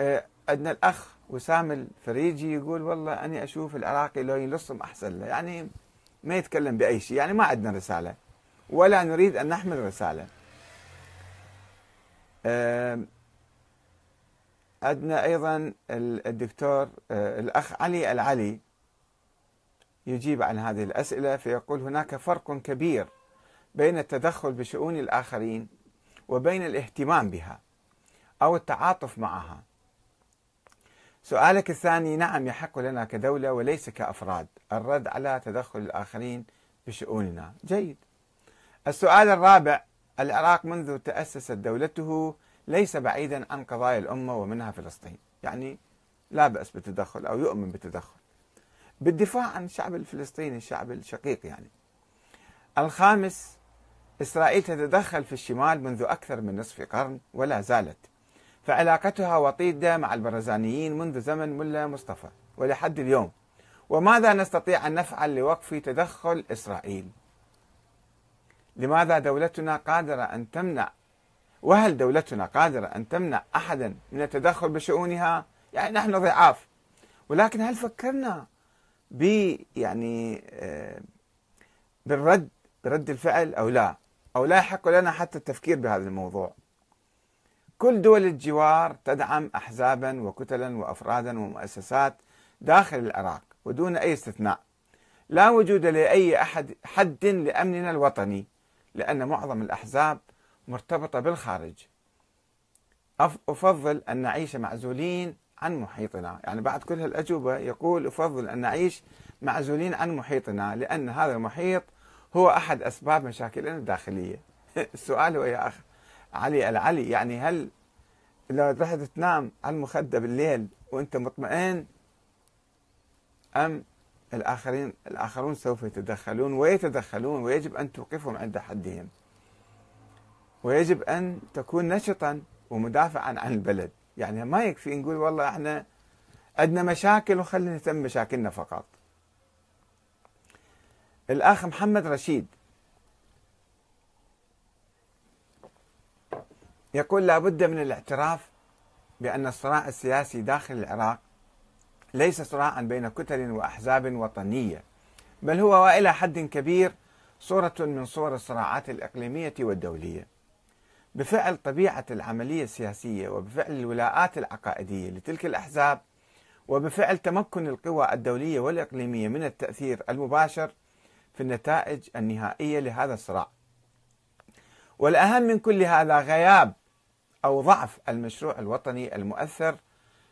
آه، عندنا الأخ وسام الفريجي يقول والله أنا أشوف العراقي لو يلصم أحسن له. يعني ما يتكلم بأي شيء يعني ما عندنا رسالة ولا نريد أن نحمل رسالة. عندنا أيضا الدكتور آه، الأخ علي العلي يجيب عن هذه الأسئلة فيقول هناك فرق كبير بين التدخل بشؤون الآخرين وبين الاهتمام بها أو التعاطف معها. سؤالك الثاني نعم يحق لنا كدولة وليس كأفراد الرد على تدخل الآخرين بشؤوننا. جيد. السؤال الرابع العراق منذ تأسست دولته ليس بعيدا عن قضايا الأمة ومنها فلسطين. يعني لا بأس بالتدخل أو يؤمن بالتدخل. بالدفاع عن الشعب الفلسطيني الشعب الشقيق يعني. الخامس إسرائيل تتدخل في الشمال منذ أكثر من نصف قرن ولا زالت فعلاقتها وطيدة مع البرزانيين منذ زمن ملا مصطفى ولحد اليوم. وماذا نستطيع أن نفعل لوقف تدخل إسرائيل؟ لماذا دولتنا قادرة أن تمنع وهل دولتنا قادرة أن تمنع أحدا من التدخل بشؤونها؟ يعني نحن ضعاف. ولكن هل فكرنا ب يعني آه، بالرد برد الفعل أو لا؟ أو لا يحق لنا حتى التفكير بهذا الموضوع؟ كل دول الجوار تدعم أحزابا وكتلا وأفرادا ومؤسسات داخل العراق ودون أي استثناء. لا وجود لأي أحد حد لأمننا الوطني لأن معظم الأحزاب مرتبطة بالخارج. أفضل أن نعيش معزولين عن محيطنا. يعني بعد كل هالأجوبة يقول أفضل أن نعيش معزولين عن محيطنا لأن هذا المحيط هو أحد أسباب مشاكلنا الداخلية. السؤال هو يا أخ علي العلي يعني هل لو رحت تنام على المخدة بالليل وأنت مطمئن أم الآخرين الآخرون سوف يتدخلون ويتدخلون ويجب أن توقفهم عند حدهم؟ ويجب أن تكون نشطا ومدافعا عن البلد. يعني ما يكفي نقول والله إحنا عندنا مشاكل وخلينا نهتم بمشاكلنا فقط. الأخ محمد رشيد يقول لابد من الاعتراف بأن الصراع السياسي داخل العراق ليس صراعا بين كتل وأحزاب وطنية بل هو وإلى حد كبير صورة من صور الصراعات الإقليمية والدولية. بفعل طبيعة العملية السياسية وبفعل الولاءات العقائدية لتلك الأحزاب وبفعل تمكن القوى الدولية والإقليمية من التأثير المباشر في النتائج النهائية لهذا الصراع. والأهم من كل هذا غياب أو ضعف المشروع الوطني المؤثر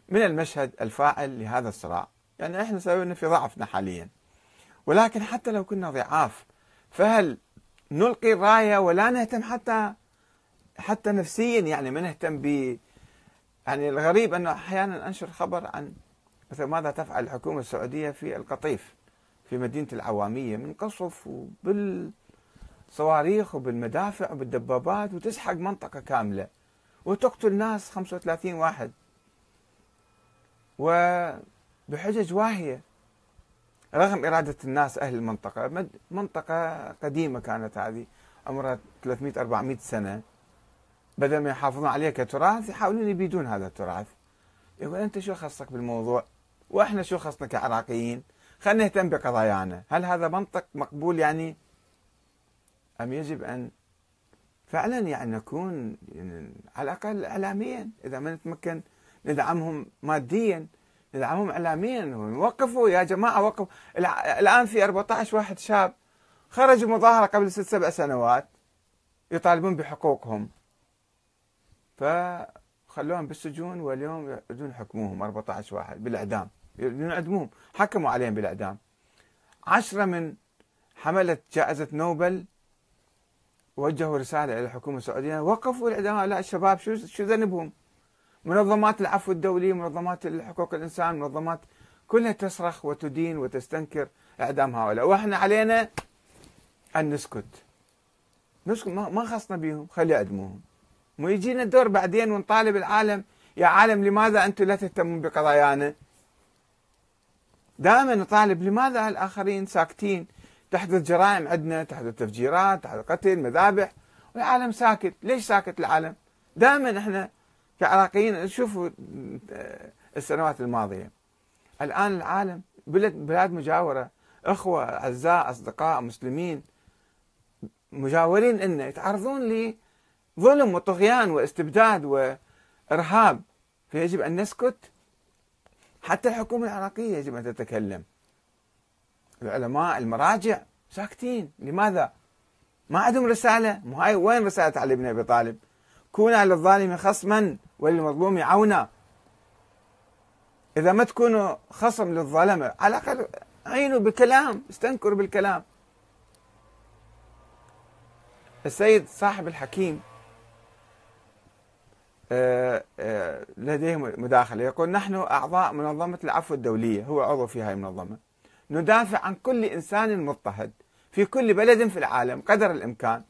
من المشهد الفاعل لهذا الصراع. يعني إحنا سوينا في ضعفنا حاليا. ولكن حتى لو كنا ضعاف فهل نلقي الراية ولا نهتم حتى حتى نفسيا؟ يعني ما نهتم ب يعني الغريب أنه أحيانا أنشر خبر عن مثل ماذا تفعل الحكومة السعودية في القطيف في مدينة العوامية من قصف وبالصواريخ وبالمدافع وبالدبابات وتسحق منطقة كاملة. وتقتل ناس 35 واحد. وبحجج واهية. رغم إرادة الناس أهل المنطقة منطقة قديمة كانت هذه عمرها 300 400 سنة. بدل ما يحافظون عليه كتراث يحاولون يبيدون هذا التراث. يقول أنت شو خصك بالموضوع؟ وإحنا شو خصنا كعراقيين؟ خلينا نهتم بقضايانا. هل هذا منطق مقبول يعني؟ أم يجب أن فعلا يعني نكون يعني على الأقل اعلاميا إذا ما نتمكن ندعمهم ماديا ندعمهم اعلاميا وقفوا يا جماعة وقفوا. الآن في 14 واحد شاب خرجوا مظاهرة قبل ست سبع سنوات يطالبون بحقوقهم. فخلوهم بالسجون واليوم يريدون يحكموهم 14 واحد بالإعدام. يريدون يعدموهم حكموا عليهم بالإعدام. عشرة من حملة جائزة نوبل وجهوا رسالة إلى الحكومة السعودية وقفوا الإعدام لا الشباب شو شو ذنبهم؟ منظمات العفو الدولي منظمات حقوق الإنسان منظمات كلها تصرخ وتدين وتستنكر إعدام هؤلاء وإحنا علينا أن نسكت نسكت ما خصنا بهم خلي يعدموهم مو يجينا الدور بعدين ونطالب العالم يا عالم لماذا أنتم لا تهتمون بقضايانا؟ دائما نطالب لماذا الاخرين ساكتين؟ تحدث جرائم عندنا، تحدث تفجيرات، تحدث قتل، مذابح، والعالم ساكت، ليش ساكت العالم؟ دائما إحنا كعراقيين شوفوا السنوات الماضية. الآن العالم بلاد, بلاد مجاورة. أخوة أعزاء أصدقاء مسلمين مجاورين إنه يتعرضون لظلم وطغيان واستبداد وإرهاب. فيجب أن نسكت. حتى الحكومة العراقية يجب أن تتكلم. العلماء المراجع ساكتين. لماذا؟ ما عندهم رسالة. مو هاي وين رسالة علي بن أبي طالب؟ كونا للظالم خصما وللمظلوم عونا إذا ما تكونوا خصم للظلمة على الأقل عينوا بالكلام استنكروا بالكلام. السيد صاحب الحكيم آه، آه، لديه مداخلة. يقول نحن أعضاء منظمة العفو الدولية. هو عضو في هذه المنظمة. ندافع عن كل إنسان مضطهد في كل بلد في العالم قدر الإمكان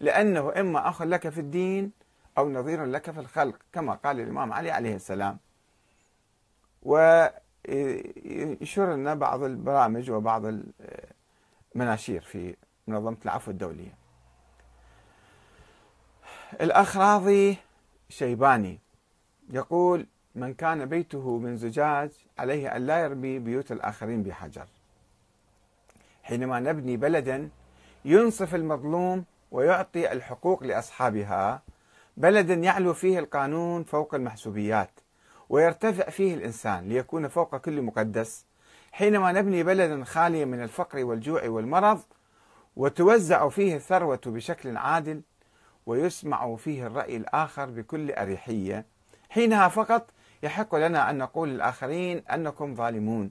لأنه إما أخ لك في الدين أو نظير لك في الخلق كما قال الإمام علي عليه السلام. ويشير لنا بعض البرامج وبعض المناشير في منظمة العفو الدولية. الأخ راضي شيباني يقول من كان بيته من زجاج عليه أن لا يرمي بيوت الآخرين بحجر. حينما نبني بلدا ينصف المظلوم ويعطي الحقوق لأصحابها. بلدا يعلو فيه القانون فوق المحسوبيات ويرتفع فيه الإنسان ليكون فوق كل مقدس. حينما نبني بلدا خاليا من الفقر والجوع والمرض وتوزع فيه الثروة بشكل عادل ويسمع فيه الرأي الآخر بكل أريحية. حينها فقط يحق لنا أن نقول للآخرين أنكم ظالمون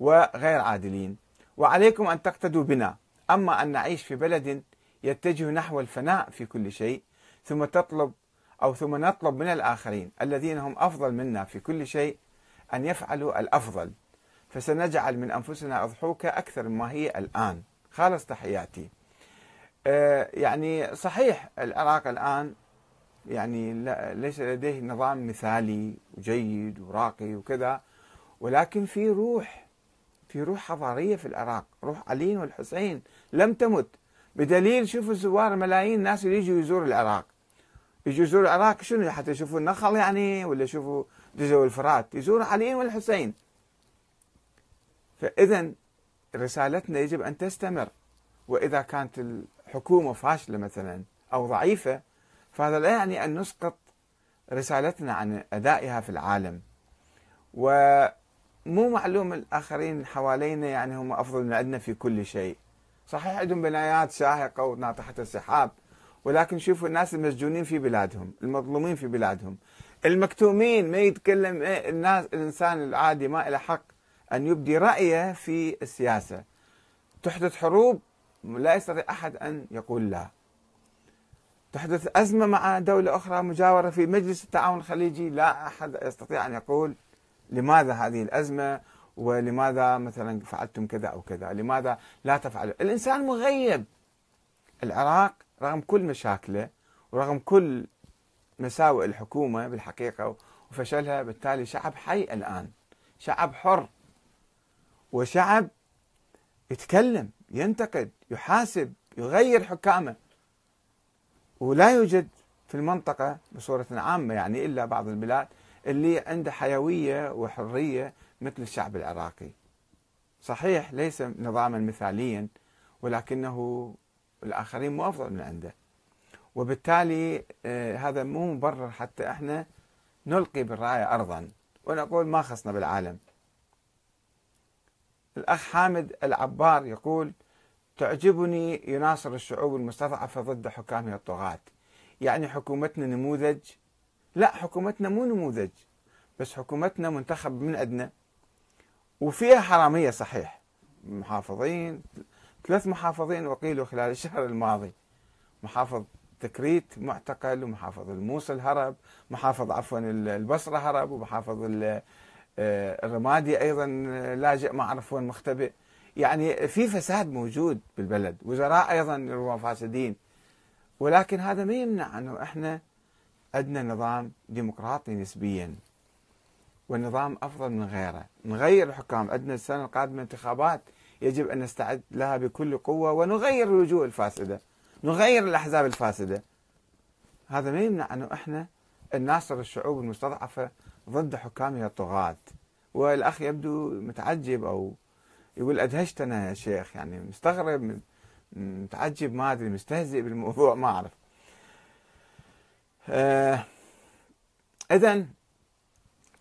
وغير عادلين. وعليكم أن تقتدوا بنا. أما أن نعيش في بلد يتجه نحو الفناء في كل شيء ثم تطلب أو ثم نطلب من الآخرين الذين هم أفضل منا في كل شيء أن يفعلوا الأفضل. فسنجعل من أنفسنا أضحوكة أكثر مما هي الآن. خالص تحياتي. آه، يعني صحيح العراق الآن يعني ليس لديه نظام مثالي وجيد وراقي وكذا ولكن في روح في روح حضارية في العراق روح علي والحسين لم تمت. بدليل شوفوا زوار ملايين الناس اللي يجوا يزوروا العراق. يجوا يزوروا العراق شنو؟ حتى يشوفوا النخل يعني ولا يشوفوا جزر الفرات. يزوروا علي والحسين. فإذا رسالتنا يجب أن تستمر. وإذا كانت الحكومة فاشلة مثلا أو ضعيفة فهذا لا يعني أن نسقط رسالتنا عن أدائها في العالم. ومو معلوم الآخرين حوالينا يعني هم أفضل من عندنا في كل شيء. صحيح عندهم بنايات شاهقة وناطحة السحاب ولكن شوفوا الناس المسجونين في بلادهم المظلومين في بلادهم. المكتومين ما يتكلم الناس الإنسان العادي ما له حق أن يبدي رأيه في السياسة. تحدث حروب لا يستطيع أحد أن يقول لا. تحدث أزمة مع دولة أخرى مجاورة في مجلس التعاون الخليجي لا أحد يستطيع أن يقول لماذا هذه الأزمة ولماذا مثلا فعلتم كذا أو كذا؟ لماذا لا تفعلوا؟ الإنسان مغيب. العراق رغم كل مشاكله ورغم كل مساوئ الحكومة بالحقيقة وفشلها بالتالي شعب حي الآن. شعب حر. وشعب يتكلم ينتقد يحاسب يغير حكامه. ولا يوجد في المنطقة بصورة عامة يعني إلا بعض البلاد اللي عنده حيوية وحرية مثل الشعب العراقي. صحيح ليس نظاما مثاليا ولكنه الآخرين مو أفضل من عنده. وبالتالي آه، هذا مو مبرر حتى إحنا نلقي بالراية أرضا. ونقول ما خصنا بالعالم. الأخ حامد العبار يقول تعجبني يناصر الشعوب المستضعفة ضد حكامها الطغاة. يعني حكومتنا نموذج لا حكومتنا مو نموذج بس حكومتنا منتخب من عندنا وفيها حرامية صحيح. محافظين ثلاث محافظين أقيلوا خلال الشهر الماضي. محافظ تكريت معتقل ومحافظ الموصل هرب محافظ عفوا البصرة هرب ومحافظ آه، الرمادي أيضا لاجئ ما أعرف وين مختبئ. يعني في فساد موجود بالبلد. وزراء أيضا فاسدين. ولكن هذا ما يمنع أنه إحنا عندنا نظام ديمقراطي نسبيا والنظام أفضل من غيره. نغير الحكام. عندنا السنة القادمة انتخابات يجب أن نستعد لها بكل قوة ونغير الوجوه الفاسدة. نغير الأحزاب الفاسدة. هذا ما يمنع أنه إحنا الناصر الشعوب المستضعفة ضد حكامها الطغاة. والأخ يبدو متعجب أو يقول أدهشتنا يا شيخ يعني مستغرب متعجب ما أدري مستهزئ بالموضوع ما أعرف. إذا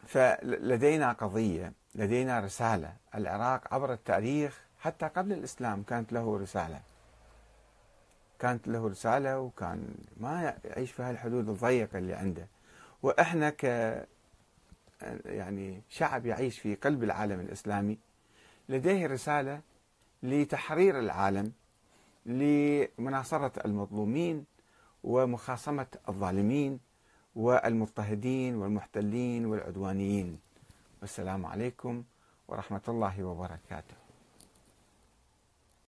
فلدينا قضية لدينا رسالة العراق عبر التاريخ حتى قبل الإسلام كانت له رسالة. كانت له رسالة وكان ما يعيش في هالحدود الضيقة اللي عنده. وإحنا ك يعني شعب يعيش في قلب العالم الإسلامي لديه رسالة لتحرير العالم لمناصرة المظلومين ومخاصمة الظالمين والمضطهدين والمحتلين والعدوانيين. والسلام عليكم ورحمة الله وبركاته.